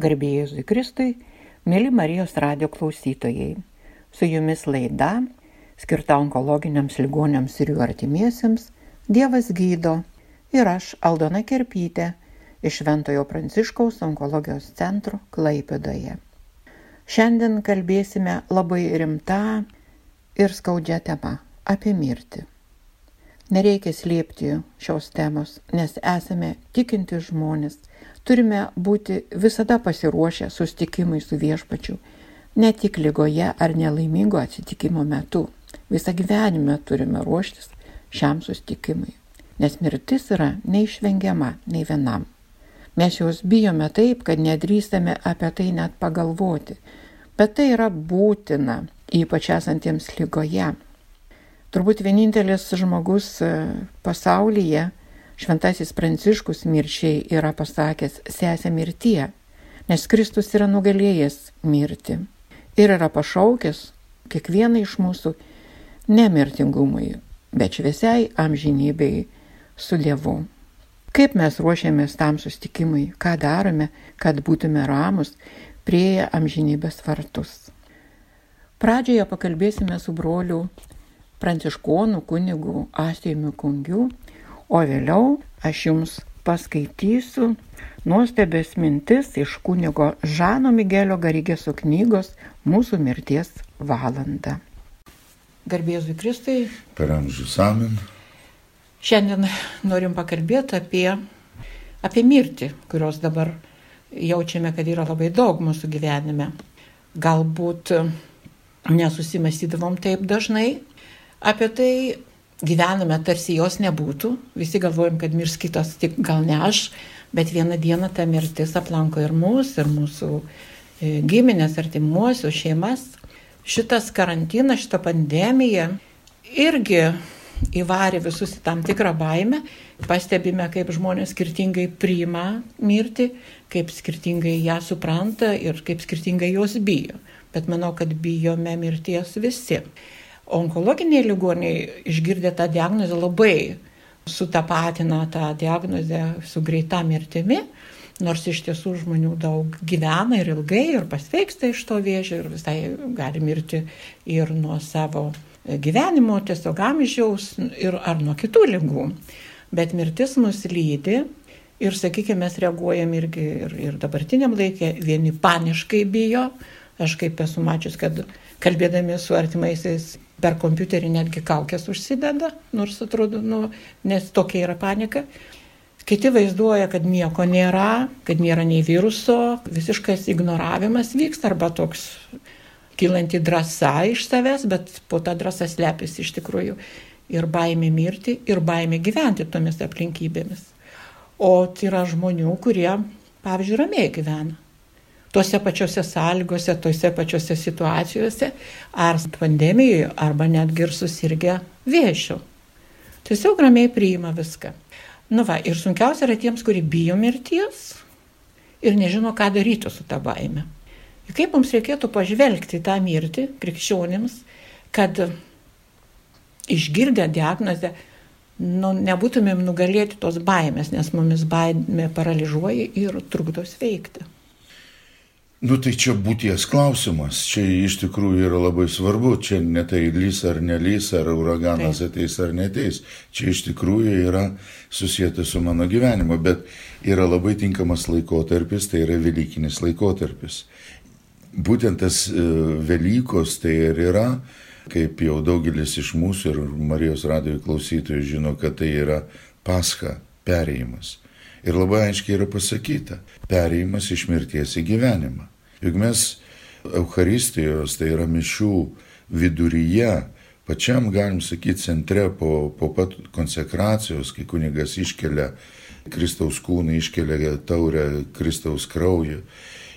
Garbėjai Kristui, mėly Marijos radio klausytojai. Su jumis laida, skirta onkologiniams ligonėms ir jų artimiesiems, Dievas gydo ir aš, Aldona Kerpytė, iš Ventojo Pranciškaus onkologijos centro Klaipėdoje. Šiandien kalbėsime labai rimtą ir skaudžią temą - apie mirtį. Nereikia slėpti šios temos, nes esame tikinti žmonės, turime būti visada pasiruošę sustikimui su viešpačiu, ne tik lygoje ar nelaimingo atsitikimo metu. Visą gyvenimą turime ruoštis šiam sustikimui, nes mirtis yra neišvengiama nei vienam. Mes jos bijome taip, kad nedrįstame apie tai net pagalvoti, bet tai yra būtina, ypač esantiems lygoje Turbūt vienintelis žmogus e, pasaulyje, šventasis pranciškus mirčiai yra pasakęs sesę mirtie, nes Kristus yra nugalėjęs mirti ir yra pašaukęs kiekvieną iš mūsų nemirtingumui, bet šviesiai amžinybei su Dievu. Kaip mes ruošiamės tam sustikimui, ką darome, kad būtume ramus prie amžinybės vartus. Pradžioje pakalbėsime su broliu pranciškonų kunigų Astėjumi Kungiu, o vėliau aš jums paskaitysiu nuostabės mintis iš kunigo Žano Migelio Garigėso knygos Mūsų mirties valanda. Garbėzui Kristai. Per amžius amen. Šiandien norim pakalbėti apie, apie mirtį, kurios dabar jaučiame, kad yra labai daug mūsų gyvenime. Galbūt nesusimastydavom taip dažnai, apie tai gyvename, tarsi jos nebūtų. Visi galvojam, kad mirs kitas, tik gal ne aš, bet vieną dieną ta mirtis aplanko ir mus, ir mūsų e, giminės, artimuosius, šeimas. Šitas karantinas, šita pandemija irgi įvarė visus į tam tikrą baimę. Pastebime, kaip žmonės skirtingai priima mirtį, kaip skirtingai ją supranta ir kaip skirtingai jos bijo. Bet manau, kad bijome mirties visi onkologiniai ligoniai išgirdę tą diagnozę labai sutapatina tą diagnozę su greita mirtimi, nors iš tiesų žmonių daug gyvena ir ilgai ir pasveiksta iš to vėžio ir visai gali mirti ir nuo savo gyvenimo, tiesiog amžiaus ir ar nuo kitų lygų. Bet mirtis mus lydi ir, sakykime, mes reaguojam irgi ir, ir dabartiniam laikė, vieni paniškai bijo, aš kaip esu mačius, kad kalbėdami su artimaisiais per kompiuterį netgi kaukės užsideda, nors atrodo, nu, nes tokia yra panika. Kiti vaizduoja, kad nieko nėra, kad nėra nei viruso, visiškas ignoravimas vyksta arba toks kylanti drąsa iš savęs, bet po tą drąsą slepiasi iš tikrųjų ir baimė mirti, ir baimė gyventi tomis aplinkybėmis. O tai yra žmonių, kurie, pavyzdžiui, ramiai gyvena tose pačiose sąlygose, tose pačiose situacijose, ar pandemijoje, arba netgi ir susirgę vėšiu. Tiesiog ramiai priima viską. Nu va, ir sunkiausia yra tiems, kurie bijo mirties ir nežino, ką daryti su tą baime. Ir kaip mums reikėtų pažvelgti tą mirtį krikščionims, kad išgirdę diagnozę, nu, nebūtumėm nugalėti tos baimės, nes mumis baimė paralyžiuoja ir trukdo sveikti. Nu tai čia būties klausimas, čia iš tikrųjų yra labai svarbu, čia ne tai lys ar nelys, ar uraganas Taip. ateis ar neteis, čia iš tikrųjų yra susijęta su mano gyvenimu, bet yra labai tinkamas laikotarpis, tai yra Velykinis laikotarpis. Būtent tas e, Velykos tai ir yra, kaip jau daugelis iš mūsų ir Marijos radijo klausytojų žino, kad tai yra pascha, perėjimas. Ir labai aiškiai yra pasakyta - perėjimas iš mirties į gyvenimą. Juk mes Euharistijos, tai yra mišių viduryje, pačiam, galim sakyti, centre po, po pat konsekracijos, kai kunigas iškelia Kristaus kūną, iškelia taurę Kristaus kraują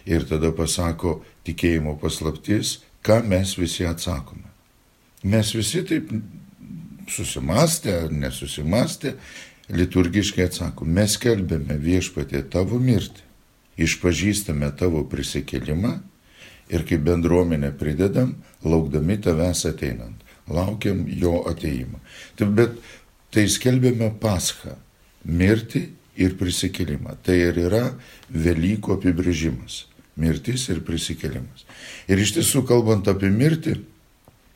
ir tada pasako tikėjimo paslaptis, ką mes visi atsakome. Mes visi taip susimastę ar nesusimastę liturgiškai atsakom, mes kelbėme viešpatė tavo mirtį, išpažįstame tavo prisikelimą ir kaip bendruomenė pridedam, laukdami tavęs ateinant, laukiam jo ateimą. Tai, bet tai skelbėme paschą, mirtį ir prisikelimą. Tai ir yra Velyko apibrėžimas. Mirtis ir prisikėlimas. Ir iš tiesų, kalbant apie mirtį,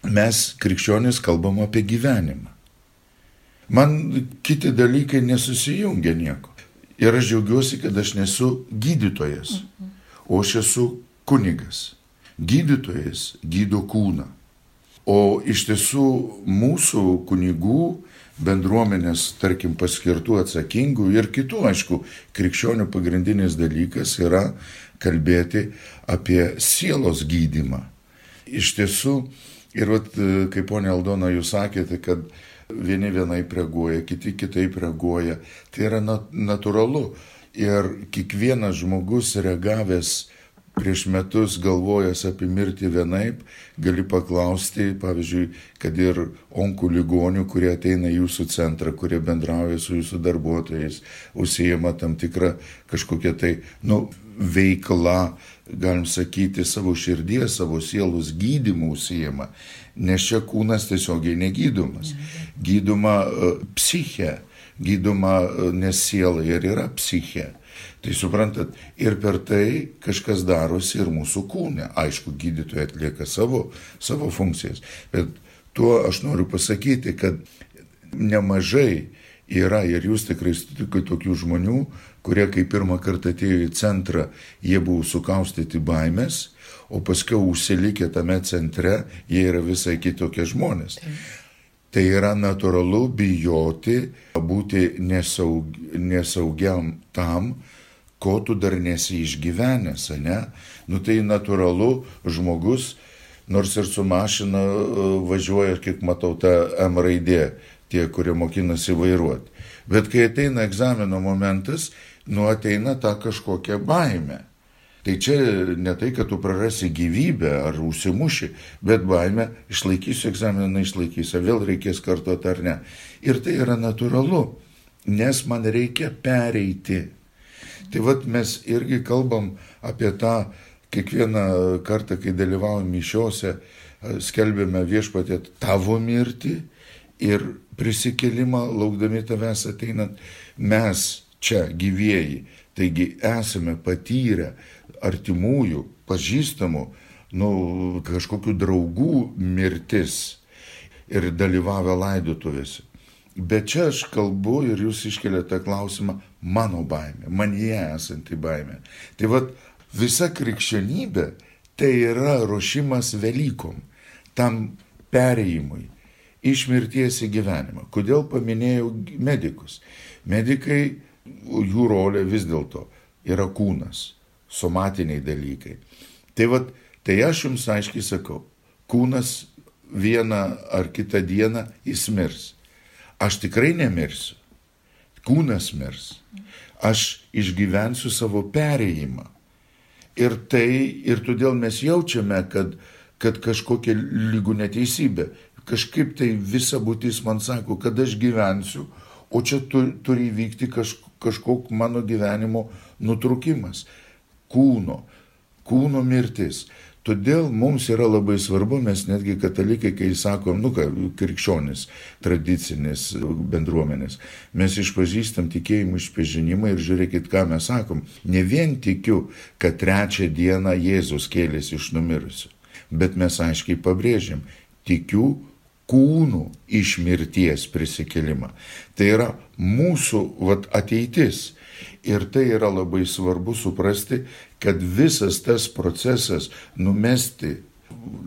mes krikščionys kalbam apie gyvenimą. Man kiti dalykai nesusijungia nieko. Ir aš džiaugiuosi, kad aš nesu gydytojas, o aš esu kunigas. Gydytojas gydo kūną. O iš tiesų mūsų kunigų bendruomenės, tarkim, paskirtų atsakingų ir kitų, aišku, krikščionių pagrindinis dalykas yra kalbėti apie sielos gydimą. Iš tiesų, ir vat, kaip ponė Aldona jūs sakėte, kad vieni vienaip reaguoja, kiti kitaip reaguoja, tai yra natūralu. Ir kiekvienas žmogus reagavęs prieš metus galvojęs apie mirtį vienaip, gali paklausti, pavyzdžiui, kad ir onkų ligonių, kurie ateina į jūsų centrą, kurie bendrauja su jūsų darbuotojais, užsijama tam tikrą kažkokią tai, nu, veikla, galim sakyti, savo širdies, savo sielos gydimų užsijama, nes čia kūnas tiesiogiai negydomas. Gydoma uh, psichė, gydoma, uh, nes siela ir yra psichė. Tai suprantat, ir per tai kažkas darosi ir mūsų kūne. Aišku, gydytojai atlieka savo, savo funkcijas, bet tuo aš noriu pasakyti, kad nemažai yra ir jūs tikrai sutikote tokių žmonių, kurie kai pirmą kartą atėjo į centrą, jie buvo sukaustyti baimės, o paskui užsilikę tame centre, jie yra visai kitokie žmonės. Tai. Tai yra natūralu bijoti, būti nesaug, nesaugiam tam, ko tu dar nesi išgyvenęs, ne? Nu tai natūralu, žmogus, nors ir su mašina e, važiuoja, kiek matau, ta M raidė, tie, kurie mokinasi vairuoti. Bet kai ateina egzamino momentas, nu ateina ta kažkokia baime. Tai čia ne tai, kad tu prarasi gyvybę ar užsimuši, bet baime išlaikysiu egzaminą, išlaikysiu, vėl reikės kartuoti ar ne. Ir tai yra natūralu, nes man reikia pereiti Tai vad mes irgi kalbam apie tą kiekvieną kartą, kai dalyvaujam mišiuose, skelbėme viešpatė tavo mirtį ir prisikelimą, laukdami tavęs ateinant, mes čia gyvėjai, taigi esame patyrę artimųjų, pažįstamų, nu, kažkokių draugų mirtis ir dalyvavę laidotuvėse. Bet čia aš kalbu ir jūs iškeliate klausimą mano baimė, man jie esanti baimė. Tai vad visa krikščionybė tai yra ruošimas Velykom, tam perėjimui iš mirties į gyvenimą. Kodėl paminėjau medikus? Medikai, jų rolė vis dėlto yra kūnas, somatiniai dalykai. Tai vad, tai aš jums aiškiai sakau, kūnas vieną ar kitą dieną jis mirs aš tikrai nemirsiu. Kūnas mirs. Aš išgyvensiu savo perėjimą. Ir tai, ir todėl mes jaučiame, kad, kad kažkokia lygų neteisybė. Kažkaip tai visa būtis man sako, kad aš gyvensiu, o čia tu, turi įvykti kaž, kažkoks mano gyvenimo nutrukimas. Kūno, kūno mirtis. Todėl mums yra labai svarbu, mes netgi katalikai, kai sakom, nu ką, krikščionis, tradicinis bendruomenės, mes išpažįstam tikėjimų išpažinimą ir žiūrėkit, ką mes sakom. Ne vien tikiu, kad trečią dieną Jėzus kėlėsi iš numirusių, bet mes aiškiai pabrėžiam, tikiu kūnų iš mirties prisikelimą. Tai yra mūsų vat, ateitis. Ir tai yra labai svarbu suprasti, kad visas tas procesas numesti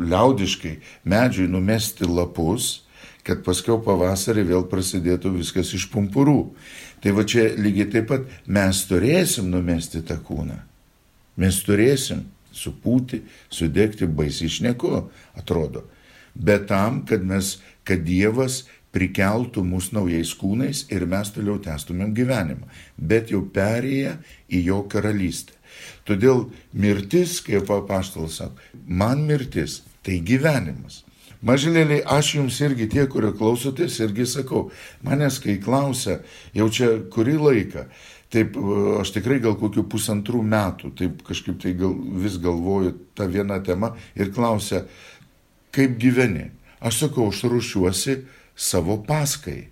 liaudiškai medžiui numesti lapus, kad paskiau pavasarį vėl prasidėtų viskas iš pumpurų. Tai va čia lygiai taip pat mes turėsim numesti tą kūną. Mes turėsim supūti, sudegti baisiai išneku, atrodo. Bet tam, kad mes, kad Dievas prikeltų mus naujais kūnais ir mes toliau testumėm gyvenimą, bet jau perėję į jo karalystę. Todėl mirtis, kaip apaštalas sako, man mirtis tai gyvenimas. Mažylėliai, aš jums irgi tie, kurie klausotės, irgi sakau, manęs kai klausia, jau čia kurį laiką, taip aš tikrai gal kokių pusantrų metų, taip kažkaip tai gal, vis galvoju tą vieną temą ir klausia, kaip gyveni. Aš sakau, aš rušiuosi savo paskai,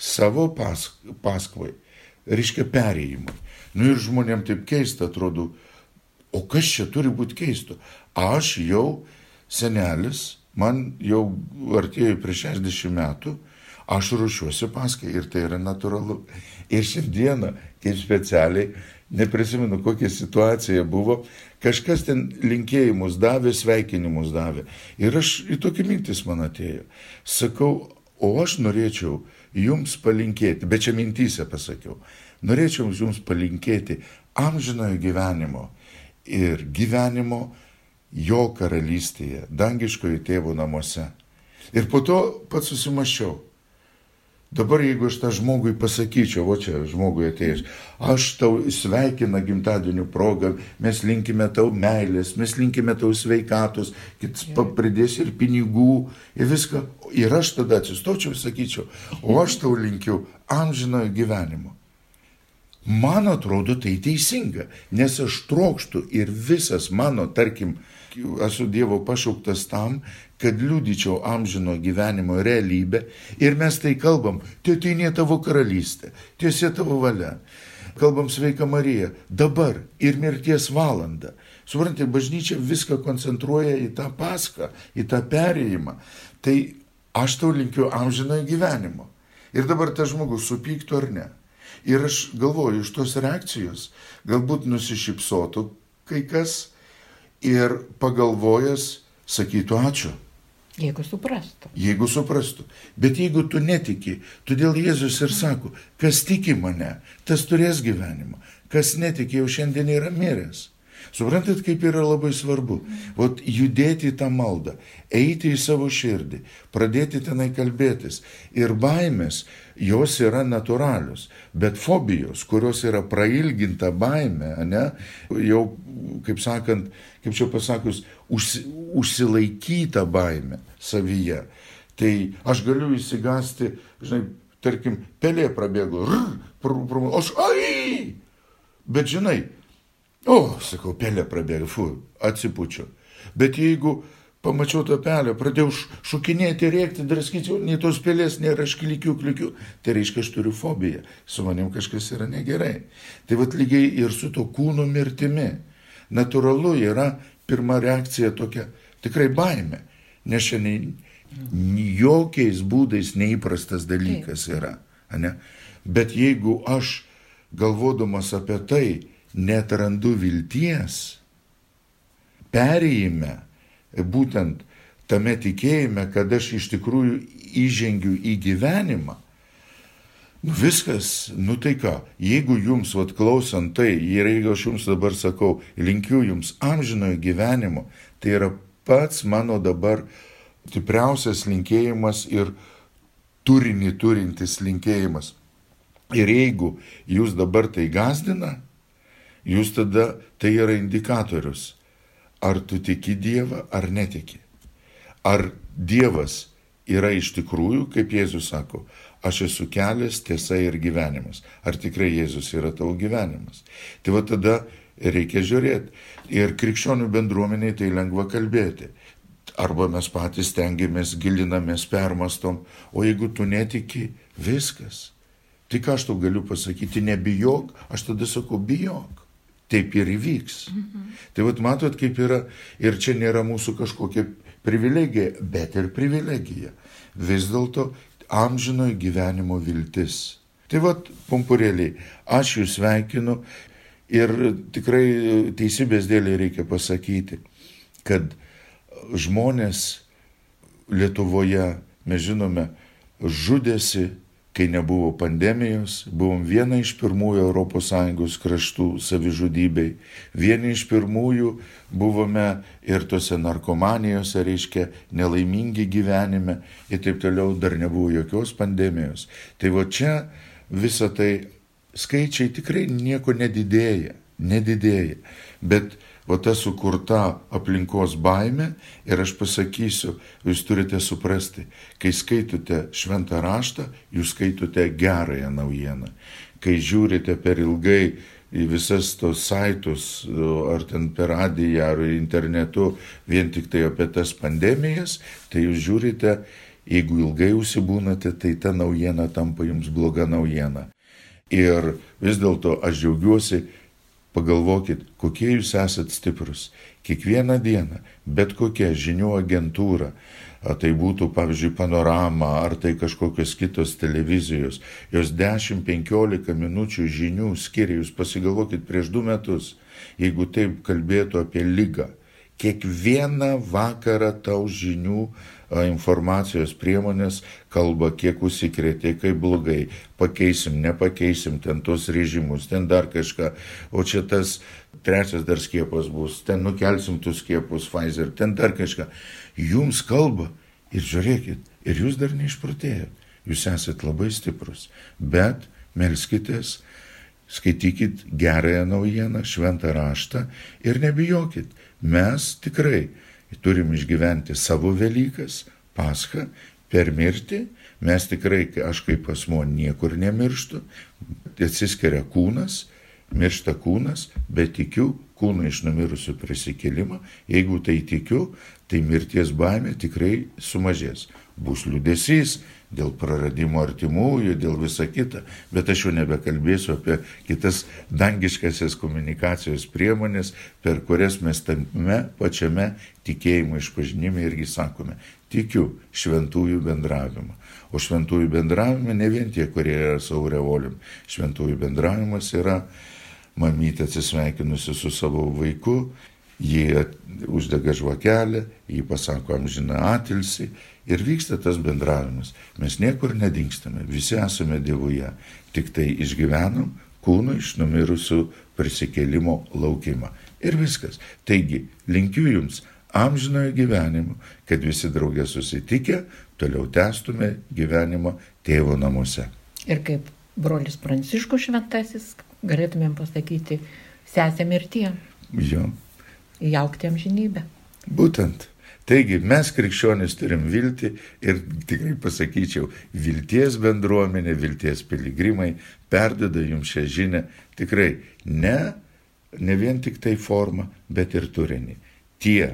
savo pas, paskvai, reiškia perėjimui. Nu ir žmonėm taip keista atrodo, O kas čia turi būti keisto? Aš jau senelis, man jau artėjau prie 60 metų, aš ruošiuosi paskai ir tai yra natūralu. Ir šiandieną, kaip specialiai, neprisimenu, kokia situacija buvo, kažkas ten linkėjimus davė, sveikinimus davė. Ir aš į tokį mintis man atėjo. Sakau, o aš norėčiau jums palinkėti, bet čia mintysė pasakiau, norėčiau jums palinkėti amžinojo gyvenimo ir gyvenimo jo karalystėje, dangiškojo tėvo namuose. Ir po to pats susimašiau. Dabar jeigu aš tą žmogui pasakyčiau, o čia žmogui atėjus, aš tau sveikina gimtadienio progą, mes linkime tau meilės, mes linkime tau sveikatos, kits pridės ir pinigų, ir viską. Ir aš tada atsistočiau ir sakyčiau, o aš tau linkiu amžinojo gyvenimo. Man atrodo tai teisinga, nes aš trokštų ir visas mano, tarkim, esu Dievo pašauktas tam, kad liudyčiau amžino gyvenimo realybę ir mes tai kalbam, tėtinė tavo karalystė, tiesia tavo valia. Kalbam sveika Marija, dabar ir mirties valanda. Suprantate, bažnyčia viską koncentruoja į tą paską, į tą perėjimą. Tai aš tau linkiu amžinojo gyvenimo. Ir dabar tas žmogus supyktų ar ne. Ir aš galvoju, iš tos reakcijos galbūt nusišypsotų kai kas ir pagalvojęs sakytų ačiū. Jeigu suprastų. Jeigu suprastų. Bet jeigu tu netiki, todėl Jėzus ir sako, kas tiki mane, tas turės gyvenimą. Kas netiki, jau šiandien yra miręs. Suprantat, kaip yra labai svarbu. Vat judėti į tą maldą, eiti į savo širdį, pradėti tenai kalbėtis. Ir baimės, jos yra natūralios, bet fobijos, kurios yra prailginta baime, ne, jau, kaip sakant, kaip čia pasakus, užsi, užsilaikyta baime savyje. Tai aš galiu įsigasti, žinai, tarkim, pelė prabėgo, rr, pr, pr, aš, ai! Bet žinai, O, sakau, pelė prabėga, fu, atsipučiu. Bet jeigu pamačiau tą pelę, pradėjau šukinėti, rėkti, draskyti, nei tos pelės nėra, aš klikiu, klikiu, tai reiškia, aš turiu fobiją, su manim kažkas yra negerai. Tai vad lygiai ir su to kūno mirtimi. Natūralu yra pirma reakcija tokia, tikrai baime, nes šiandien jokiais būdais neįprastas dalykas yra. Ne? Bet jeigu aš galvodamas apie tai, net randu vilties, perėjime, būtent tame tikėjime, kad aš iš tikrųjų įžengiu į gyvenimą, viskas, nu tai ką, jeigu jums, vad klausant tai, ir jeigu aš jums dabar sakau, linkiu jums amžinojo gyvenimo, tai yra pats mano dabar stipriausias linkėjimas ir turinį turintis linkėjimas. Ir jeigu jūs dabar tai gazdina, jūs tada tai yra indikatorius, ar tu tiki Dievą ar netiki. Ar Dievas yra iš tikrųjų, kaip Jėzus sako, aš esu kelias, tiesa ir gyvenimas. Ar tikrai Jėzus yra tavo gyvenimas? Tai va tada reikia žiūrėti. Ir krikščionių bendruomeniai tai lengva kalbėti. Arba mes patys tengiamės, gilinamės, permastom, o jeigu tu netiki, viskas. Tik aš tau galiu pasakyti, nebijok, aš tada sakau, bijok taip ir įvyks. Mhm. Tai vad matot, kaip yra, ir čia nėra mūsų kažkokia privilegija, bet ir privilegija. Vis dėlto amžinojo gyvenimo viltis. Tai vad, pumpurėliai, aš jūs sveikinu ir tikrai teisybės dėlį reikia pasakyti, kad žmonės Lietuvoje, mes žinome, žudėsi kai nebuvo pandemijos, buvom viena iš pirmųjų ES kraštų savižudybei, vieni iš pirmųjų buvome ir tose narkomanijose, reiškia, nelaimingi gyvenime ir taip toliau dar nebuvo jokios pandemijos. Tai va čia visa tai skaičiai tikrai nieko nedidėja, nedidėja, bet o ta sukurta aplinkos baime ir aš pasakysiu, jūs turite suprasti, kai skaitote šventą raštą, jūs skaitote gerąją naujieną. Kai žiūrite per ilgai į visas tos saitus, ar ten per radiją, ar internetu, vien tik tai apie tas pandemijas, tai jūs žiūrite, jeigu ilgai užsibūnate, tai ta naujiena tampa jums bloga naujiena. Ir vis dėlto aš džiaugiuosi, pagalvokit, kokie jūs esat stiprus. Kiekvieną dieną, bet kokia žinių agentūra, ar tai būtų, pavyzdžiui, panorama, ar tai kažkokios kitos televizijos, jos 10-15 minučių žinių skiria, jūs pasigalvokit prieš du metus, jeigu taip kalbėtų apie lygą. Kiekvieną vakarą tau žinių informacijos priemonės kalba, kiek užsikrėtė, kaip blogai, pakeisim, nepakeisim ten tos režimus, ten dar kažką, o čia tas trečias dar skiepas bus, ten nukelsim tų skiepus Pfizer, ten dar kažką. Jums kalba ir žiūrėkit, ir jūs dar neišprotėjot, jūs esate labai stiprus, bet melskitės, skaitykit gerąją naujieną, šventą raštą ir nebijokit, mes tikrai turim išgyventi savo Velykas, Paschą, per mirtį, mes tikrai, aš kaip asmo niekur nemirštu, atsiskiria kūnas, miršta kūnas, bet tikiu kūną iš numirusių prisikelimą, jeigu tai tikiu, tai mirties baimė tikrai sumažės. Bus liudesys, dėl praradimo artimųjų, dėl visa kita, bet aš jau nebekalbėsiu apie kitas dangiškasias komunikacijos priemonės, per kurias mes tame pačiame tikėjimo išpažinime irgi sakome, tikiu šventųjų bendravimą. O šventųjų bendravime ne vien tie, kurie yra savo revolim, šventųjų bendravimas yra mamytė atsisveikinusi su savo vaiku, jie uždega žvakelę, jį pasako amžiną atilsi ir vyksta tas bendravimas. Mes niekur nedingstame, visi esame Dievuje, tik tai išgyvenam kūno iš numirusių prisikėlimo laukimą. Ir viskas. Taigi, linkiu Jums amžinojo gyvenimo, kad visi draugė susitikę toliau tęstume gyvenimą tėvo namuose. Ir kaip brolis Pranciškus šventasis, galėtumėm pasakyti, sesė mirtie. Jo įaukti amžinybę. Būtent. Taigi mes krikščionys turim viltį ir tikrai pasakyčiau, vilties bendruomenė, vilties piligrimai perdeda jums šią žinę tikrai ne, ne vien tik tai formą, bet ir turinį. Tie,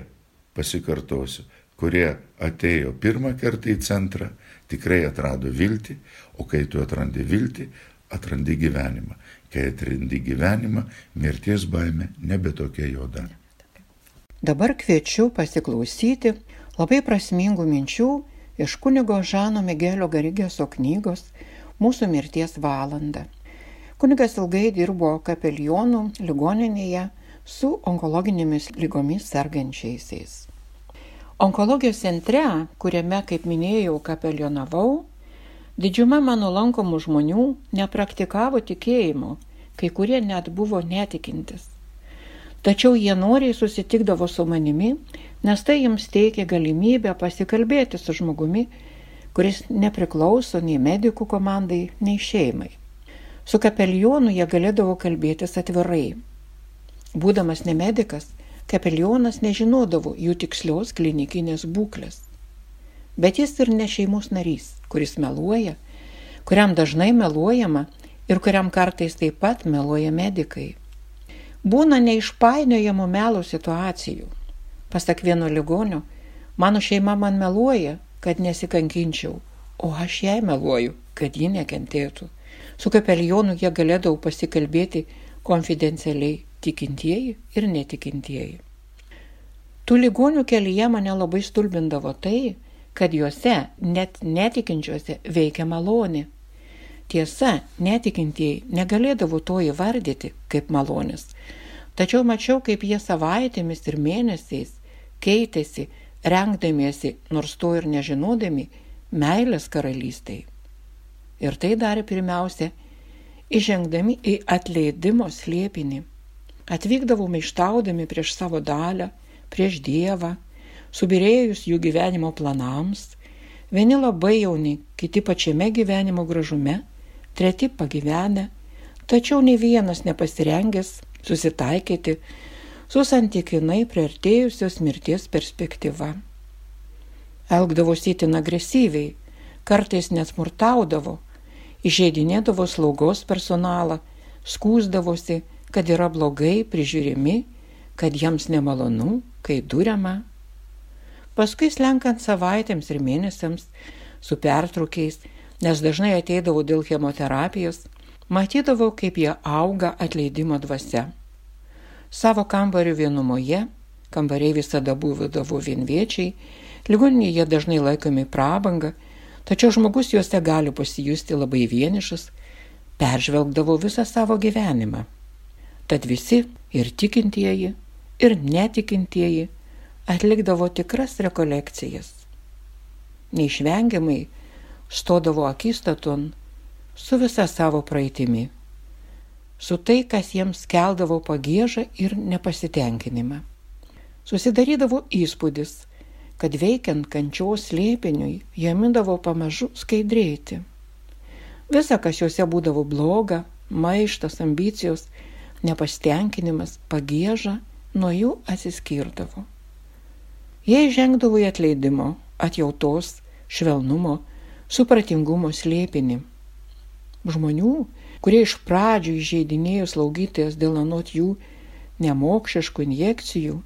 pasikartosiu, kurie atėjo pirmą kartą į centrą, tikrai atrado viltį, o kai tu atrandi viltį, atrandi gyvenimą. Kai atrandi gyvenimą, mirties baime nebe tokia juoda. Dabar kviečiu pasiklausyti labai prasmingų minčių iš kunigo Žano Migelio Garigėso knygos Mūsų mirties valanda. Kunigas ilgai dirbo kapelionų ligoninėje su onkologinėmis lygomis sergančiaisiais. Onkologijos centre, kuriame, kaip minėjau, kapelionavau, didžiuma mano lankomų žmonių nepraktikavo tikėjimo, kai kurie net buvo netikintis. Tačiau jie noriai susitikdavo su manimi, nes tai jiems teikia galimybę pasikalbėti su žmogumi, kuris nepriklauso nei medikų komandai, nei šeimai. Su kapelionu jie galėdavo kalbėtis atvirai. Būdamas nemedikas, kapelionas nežinodavo jų tikslios klinikinės būklės. Bet jis ir ne šeimos narys, kuris meluoja, kuriam dažnai meluojama ir kuriam kartais taip pat meluoja medikai būna neišpainiojamų melo situacijų. Pasak vieno ligonio, mano šeima man meluoja, kad nesikankinčiau, o aš jai meluoju, kad ji nekentėtų. Su kapelionu jie galėdavo pasikalbėti konfidencialiai tikintieji ir netikintieji. Tų ligonių kelyje mane labai stulbindavo tai, kad juose, net netikinčiuose, veikia malonė. Tiesa, netikintieji negalėdavo to įvardyti kaip malonės, tačiau mačiau, kaip jie savaitėmis ir mėnesiais keitėsi, rengdamiesi, nors to ir nežinodami, meilės karalystai. Ir tai darė pirmiausia, įžengdami į atleidimo slėpinį. Atvykdavo maištaudami prieš savo dalę, prieš Dievą, subirėjus jų gyvenimo planams, vieni labai jauni, kiti pačiame gyvenimo gražume, treti pagyvenę, tačiau ne vienas nepasirengęs susitaikyti su santykinai priartėjusios mirties perspektyva. Elgdavosi itin agresyviai, kartais net smurtaudavo, išeidinėdavo slaugos personalą, skūsdavosi, kad yra blogai prižiūrimi, kad jiems nemalonu, kai duriama. Paskui slenkant savaitėms ir mėnesiams, su pertraukiais, nes dažnai ateidavau dėl chemoterapijos, matydavau, kaip jie auga atleidimo dvasia. Savo kambarių vienumoje, kambariai visada būdavo vienviečiai, ligoninėje dažnai laikomi prabanga, tačiau žmogus juose gali pasijusti labai vienišas, peržvelgdavo visą savo gyvenimą. Tad visi ir tikintieji, ir netikintieji atlikdavo tikras rekolekcijas. Neišvengiamai stodavo akistaton su visa savo praeitimi, su tai, kas jiems keldavo pagėžą ir nepasitenkinimą. Susidarydavo įspūdis, kad veikiant kančios slėpiniui, jie mindavo pamažu skaidrėti. Visa, kas juose būdavo bloga, maištas, ambicijos, nepasitenkinimas, pagėža, nuo jų atsiskirdavo. Jie žengdavo į atleidimo, atjautos, švelnumo, supratingumo slėpinį. Žmonių, kurie iš pradžių įžeidinėjo slaugytojas dėl anot jų nemokšiškų injekcijų,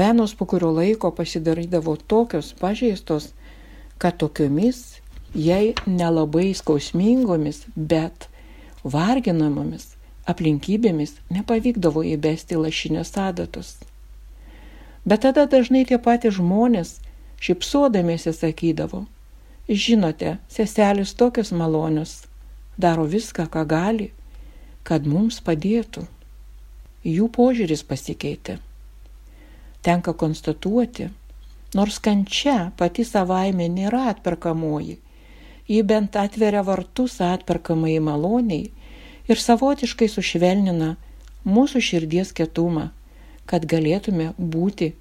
venos po kurio laiko pasidarydavo tokios pažeistos, kad tokiomis, jei nelabai skausmingomis, bet varginamomis aplinkybėmis nepavykdavo įbesti lašinės adatos. Bet tada dažnai tie patys žmonės šipsodamėsi sakydavo, žinote, seselis tokios malonios, daro viską, ką gali, kad mums padėtų. Jų požiūris pasikeitė. Tenka konstatuoti, nors kančia pati savaime nėra atperkamoji, ji bent atveria vartus atperkamai maloniai ir savotiškai sušvelnina mūsų širdies ketumą, kad galėtume būti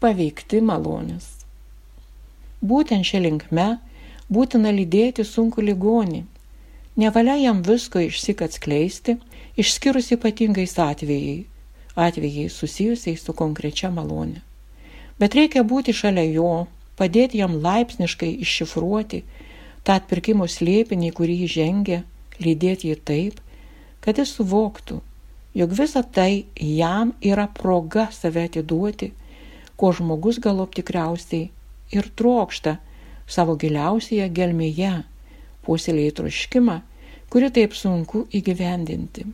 paveikti malonės. Būtent šią linkme būtina lydėti sunku ligonį. Nevalia jam visko išsik atskleisti, išskyrus ypatingais atvejai, atvejai susijusiai su konkrečia malonė. Bet reikia būti šalia jo, padėti jam laipsniškai iššifruoti tą atpirkimo slėpinį, kurį jis žengia, lydėti jį taip, kad jis suvoktų, jog visa tai jam yra proga save atiduoti, ko žmogus galop tikriausiai ir trokšta savo giliausioje gelmėje, puoselėjai troškimą, kuri taip sunku įgyvendinti.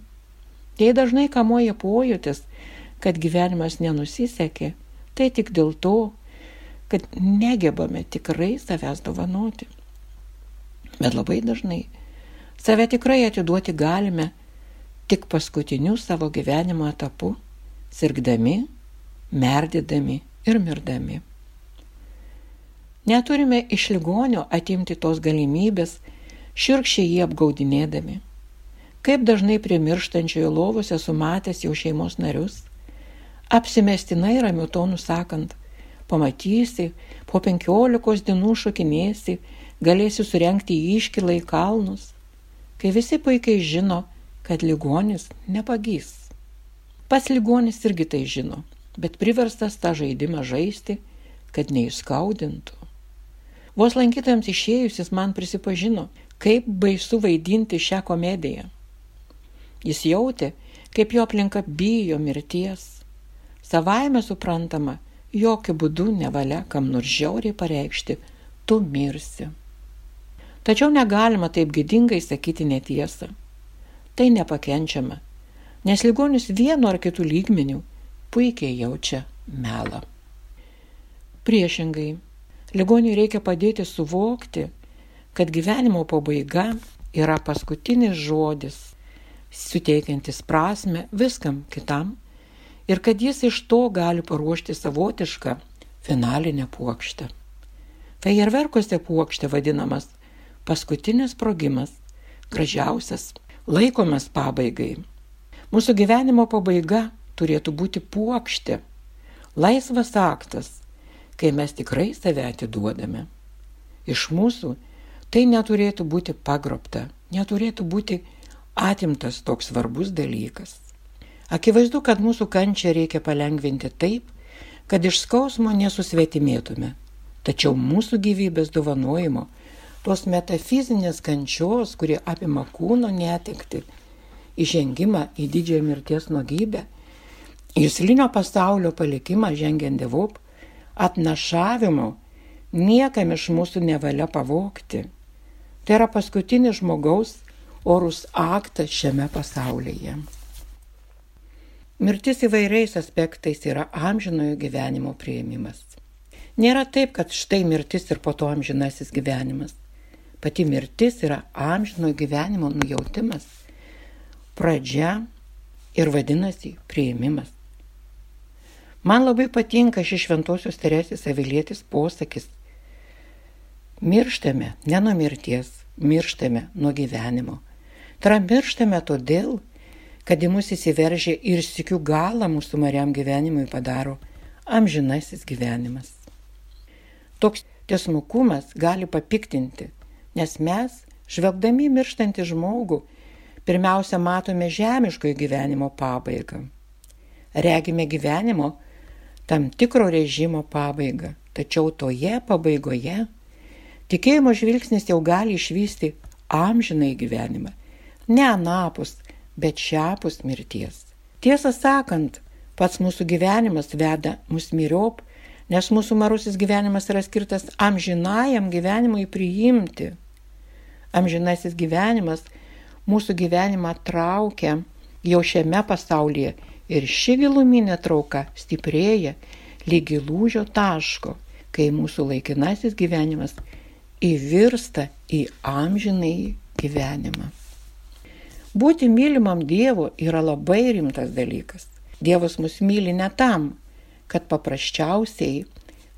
Jei dažnai kamuoja pojūtis, kad gyvenimas nenusisekė, tai tik dėl to, kad negebame tikrai savęs dovanoti. Bet labai dažnai save tikrai atiduoti galime tik paskutiniu savo gyvenimo etapu, sirgdami, merdydami ir mirdami. Neturime iš ligonio atimti tos galimybės, širkščiai jį apgaudinėdami. Kaip dažnai prie mirštančiojo lovose sumatęs jau šeimos narius, apsimestinai ramiu tonu sakant, pamatysi, po penkiolikos dienų šokinėsi, galėsi surenkti iškilą į kalnus, kai visi puikiai žino, kad ligonis nepagys. Pas ligonis irgi tai žino, bet priverstas tą žaidimą žaisti, kad neįskaudintų. Vos lankytojams išėjus jis man prisipažino, kaip baisu vaidinti šią komediją. Jis jautė, kaip jo aplinka bijo mirties. Savaime suprantama, jokių būdų nevalia kam nors žiauriai pareikšti, tu mirsi. Tačiau negalima taip gėdingai sakyti netiesą. Tai nepakenčiama, nes ligonis vienu ar kitų lygmenių puikiai jaučia melą. Priešingai, Ligoniui reikia padėti suvokti, kad gyvenimo pabaiga yra paskutinis žodis, suteikiantis prasme viskam kitam ir kad jis iš to gali paruošti savotišką finalinę puokštę. Fejerverkuose puokštė vadinamas paskutinis sprogimas, gražiausias, laikomas pabaigai. Mūsų gyvenimo pabaiga turėtų būti puokštė, laisvas aktas, kai mes tikrai save atiduodame. Iš mūsų tai neturėtų būti pagrobta, neturėtų būti atimtas toks svarbus dalykas. Akivaizdu, kad mūsų kančią reikia palengvinti taip, kad iš skausmo nesusvetimėtume, tačiau mūsų gyvybės dovanojimo, tos metafizinės kančios, kurie apima kūno netikti, įžengimą į didžiąją mirties nuogybę, jūslinio pasaulio palikimą žengiant devop, atnašavimo niekam iš mūsų nevalia pavokti. Tai yra paskutinis žmogaus orus aktas šiame pasaulyje. Mirtis įvairiais aspektais yra amžinojo gyvenimo prieimimas. Nėra taip, kad štai mirtis ir po to amžinasis gyvenimas. Pati mirtis yra amžinojo gyvenimo nujautimas, pradžia ir vadinasi prieimimas. Man labai patinka šis šventosios Teresės Avilėtis posakis. Mirštame ne nuo mirties, mirštame nuo gyvenimo. Tai yra mirštame todėl, kad į mus įsiveržė ir sikių galą mūsų mariam gyvenimui padaro amžinasis gyvenimas. Toks tiesmukumas gali papiktinti, nes mes, žvelgdami mirštantį žmogų, pirmiausia matome žemiškojo gyvenimo pabaigą. Regime gyvenimo tam tikro režimo pabaigą, tačiau toje pabaigoje tikėjimo žvilgsnis jau gali išvysti amžinai gyvenimą, ne anapus, bet šiapus mirties. Tiesą sakant, pats mūsų gyvenimas veda mus miriop, nes mūsų marusis gyvenimas yra skirtas amžinajam gyvenimui priimti. Amžinasis gyvenimas mūsų gyvenimą traukia jau šiame pasaulyje ir ši giluminė trauka stiprėja lygi lūžio taško, kai mūsų laikinasis gyvenimas įvirsta į amžinai gyvenimą. Būti mylimam Dievu yra labai rimtas dalykas. Dievas mus myli ne tam, kad paprasčiausiai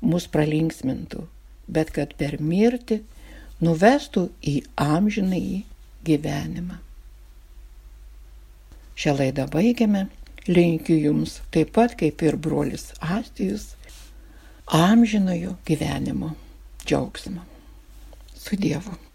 mus pralinksmintų, bet kad per mirtį nuvestų į amžinai gyvenimą. Šią laidą baigiame. Linkiu Jums taip pat kaip ir brolis Astijus amžinojo gyvenimo džiaugsmo. Su Dievu.